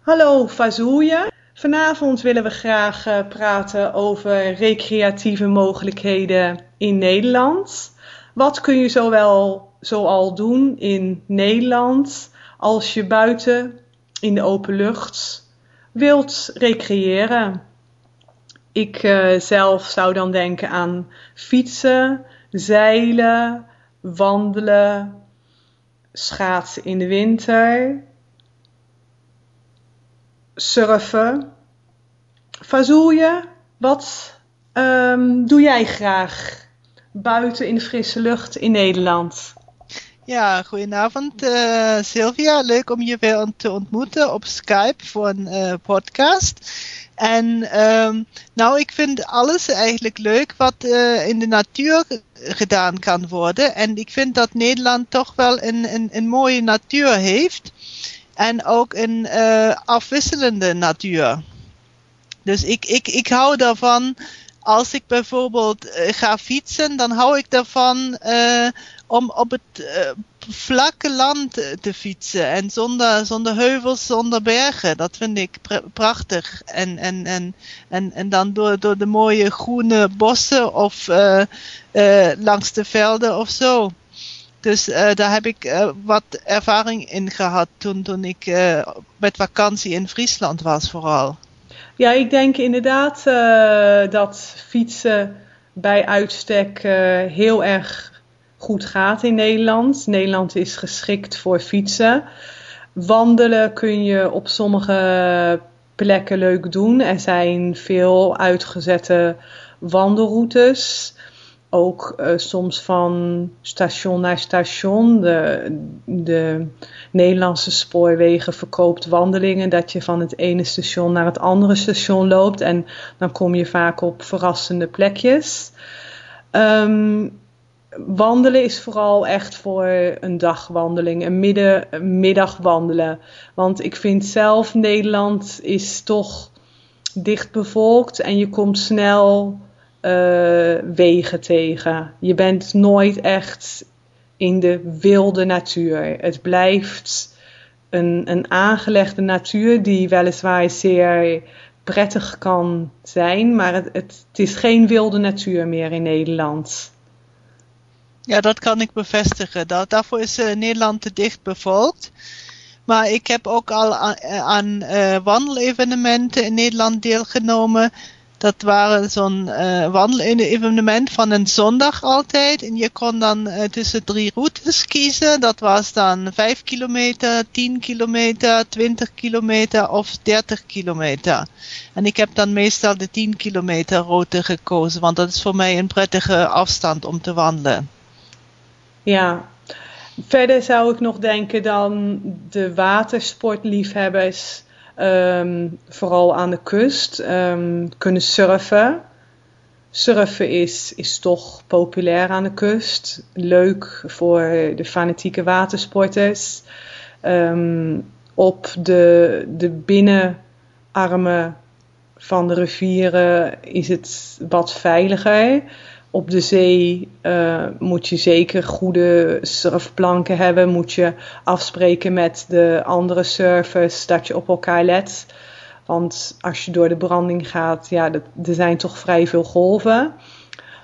Hallo Fazouje. Vanavond willen we graag uh, praten over recreatieve mogelijkheden in Nederland. Wat kun je zowel zoal doen in Nederland als je buiten in de open lucht wilt recreëren? Ik uh, zelf zou dan denken aan fietsen, zeilen, wandelen, schaatsen in de winter, surfen. Fazoelje, wat um, doe jij graag buiten in de frisse lucht in Nederland? Ja, goedenavond uh, Sylvia. Leuk om je weer te ontmoeten op Skype voor een uh, podcast. En um, nou, ik vind alles eigenlijk leuk wat uh, in de natuur gedaan kan worden. En ik vind dat Nederland toch wel een, een, een mooie natuur heeft. En ook een uh, afwisselende natuur. Dus ik, ik, ik hou daarvan, als ik bijvoorbeeld uh, ga fietsen, dan hou ik daarvan uh, om op het vlakke land te fietsen. En zonder, zonder heuvels, zonder bergen. Dat vind ik pr prachtig. En, en, en, en, en dan door, door de mooie groene bossen of langs de velden of zo. Dus uh, daar heb ik wat ervaring in gehad toen, toen ik met vakantie in Friesland was vooral. Ja, ik denk inderdaad dat fietsen bij uitstek heel erg goed gaat in Nederland. Nederland is geschikt voor fietsen. Wandelen kun je op sommige plekken leuk doen. Er zijn veel uitgezette wandelroutes. Ook uh, soms van station naar station. De, de Nederlandse spoorwegen verkoopt wandelingen. Dat je van het ene station naar het andere station loopt. En dan kom je vaak op verrassende plekjes. Um, wandelen is vooral echt voor een dagwandeling, een, midden, een middag wandelen. Want ik vind zelf Nederland is toch dicht bevolkt en je komt snel uh, wegen tegen. Je bent nooit echt in de wilde natuur. Het blijft een, een aangelegde natuur die weliswaar zeer prettig kan zijn, maar het, het, is geen wilde natuur meer in Nederland. Ja, dat kan ik bevestigen. Daarvoor is uh, Nederland te dicht bevolkt. Maar ik heb ook al aan, eh, wandelevenementen in Nederland deelgenomen. Dat waren zo'n uh, wandelevenement van een zondag altijd. En je kon dan uh, tussen drie routes kiezen. Dat was dan 5 kilometer, 10 kilometer, 20 kilometer of 30 kilometer. En ik heb dan meestal de 10 kilometer route gekozen. Want dat is voor mij een prettige afstand om te wandelen. Ja, verder zou ik nog denken dan de watersportliefhebbers, um, vooral aan de kust, um, kunnen surfen. Surfen is, is toch populair aan de kust. Leuk voor de fanatieke watersporters. Um, op de, de binnenarmen van de rivieren is het wat veiliger op de zee uh, moet je zeker goede surfplanken hebben. Moet je afspreken met de andere surfers dat je op elkaar let. Want als je door de branding gaat, ja, er zijn toch vrij veel golven.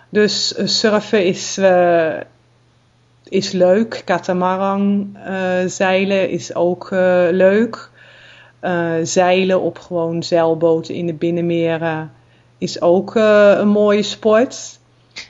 Dus uh, surfen is, uh, is leuk. Katamaran zeilen is ook leuk. zeilen op gewoon zeilboten in de binnenmeren is ook een mooie sport.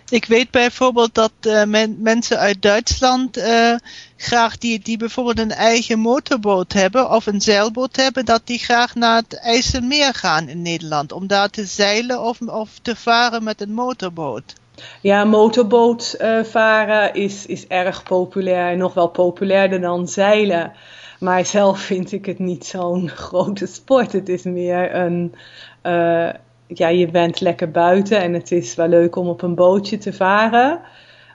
Ik weet bijvoorbeeld dat men, mensen uit Duitsland uh, graag die, die bijvoorbeeld een eigen motorboot hebben of een zeilboot hebben, dat die graag naar het IJsselmeer gaan in Nederland. Om daar te zeilen of, of te varen met een motorboot. Ja, motorboot uh, varen is, is erg populair. Nog wel populairder dan zeilen. Maar zelf vind ik het niet zo'n grote sport. Het is meer een ja, je bent lekker buiten en het is wel leuk om op een bootje te varen.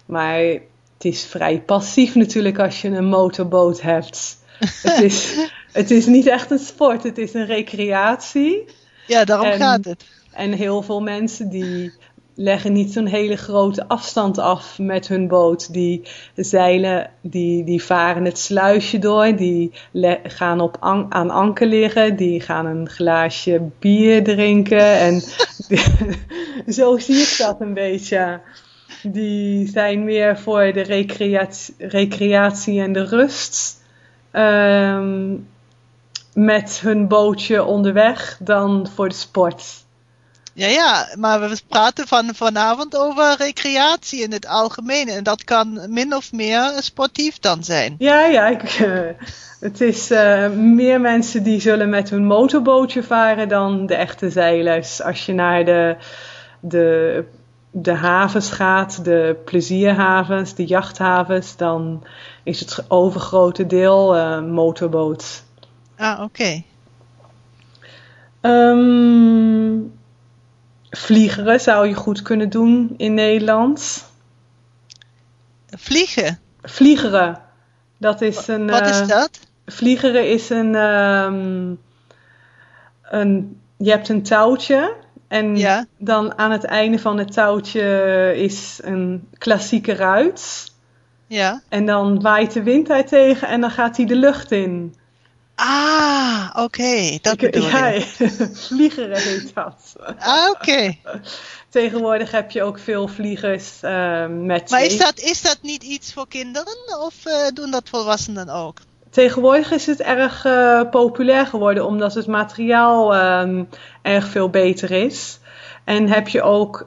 Maar het is vrij passief natuurlijk als je een motorboot hebt. het, is, het is niet echt een sport, het is een recreatie. Ja, daarom gaat het. En heel veel mensen die leggen niet zo'n hele grote afstand af met hun boot. Die zeilen, die, die varen het sluisje door, die gaan op aan anker liggen, die gaan een glaasje bier drinken. En zo zie ik dat een beetje. Die zijn meer voor de recreatie, recreatie en de rust. Ehm, met hun bootje onderweg dan voor de sport. Ja, ja, maar we praten van, vanavond over recreatie in het algemeen. En dat kan min of meer sportief dan zijn. Ja, ja. Ik, uh, het is uh, meer mensen die zullen met hun motorbootje varen dan de echte zeilers. Als je naar de, de, de havens gaat, de plezierhavens, de jachthavens, dan is het overgrote deel uh, motorboot. Ah, oké. Okay. Um, ehm, Vliegeren zou je goed kunnen doen in Nederland. Vliegen? Vliegeren. Dat is een. Wat is uh, dat? Vliegeren is een, um, een. Je hebt een touwtje. En ja. dan aan het einde van het touwtje is een klassieke ruit. Ja. En dan waait de wind daar tegen en dan gaat hij de lucht in. Ah, oké, okay, dat bedoel ja, je. vliegeren heet dat. Ah, oké. Okay. Tegenwoordig heb je ook veel vliegers uh, met... Maar is dat, is dat niet iets voor kinderen of uh, doen dat volwassenen ook? Tegenwoordig is het erg uh, populair geworden omdat het materiaal um, erg veel beter is. En heb je ook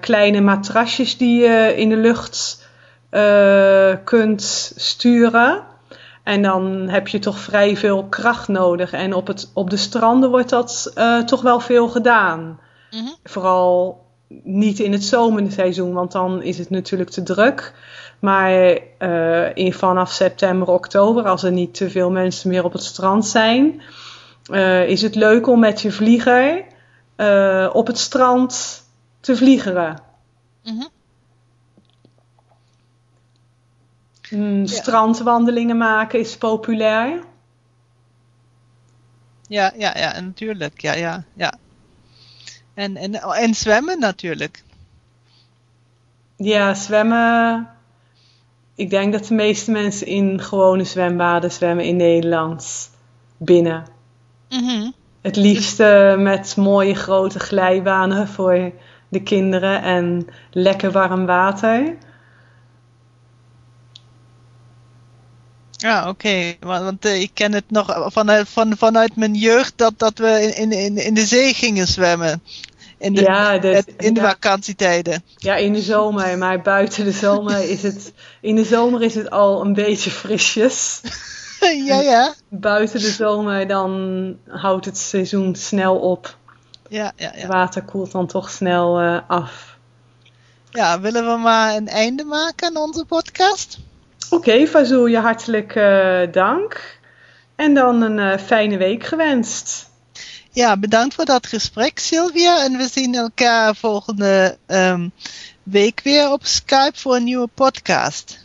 kleine matrasjes die je in de lucht kunt sturen. En dan heb je toch vrij veel kracht nodig. En op, het, op de stranden wordt dat uh, toch wel veel gedaan. Mm -hmm. Vooral niet in het zomerseizoen, want dan is het natuurlijk te druk. Maar uh, in, vanaf september, oktober, als er niet te veel mensen meer op het strand zijn, uh, is het leuk om met je vlieger op het strand te vliegeren. Mm -hmm. Mm, strandwandelingen maken is populair. Ja, ja, ja, natuurlijk. Ja, ja, ja. En, en, en zwemmen natuurlijk. Ja, zwemmen. Ik denk dat de meeste mensen in gewone zwembaden zwemmen in Nederland. Binnen. Mm -hmm. Het liefste met mooie grote glijbanen voor de kinderen en lekker warm water. Ja, oké. Okay. Want uh, ik ken het nog vanuit, van, vanuit mijn jeugd dat, dat we in, in, in de zee gingen zwemmen. In de, ja, dus, in de vakantietijden. Ja, in de zomer. Maar buiten de zomer is het... In de zomer is het al een beetje frisjes. ja, ja. Buiten de zomer dan houdt het seizoen snel op. Ja, ja, ja. Het water koelt dan toch snel uh, af. Ja, willen we maar een einde maken aan onze podcast? Oké, okay, Fazul, je hartelijk uh, dank. En dan een uh, fijne week gewenst. Ja, bedankt voor dat gesprek, Sylvia. En we zien elkaar volgende um, week weer op Skype voor een nieuwe podcast.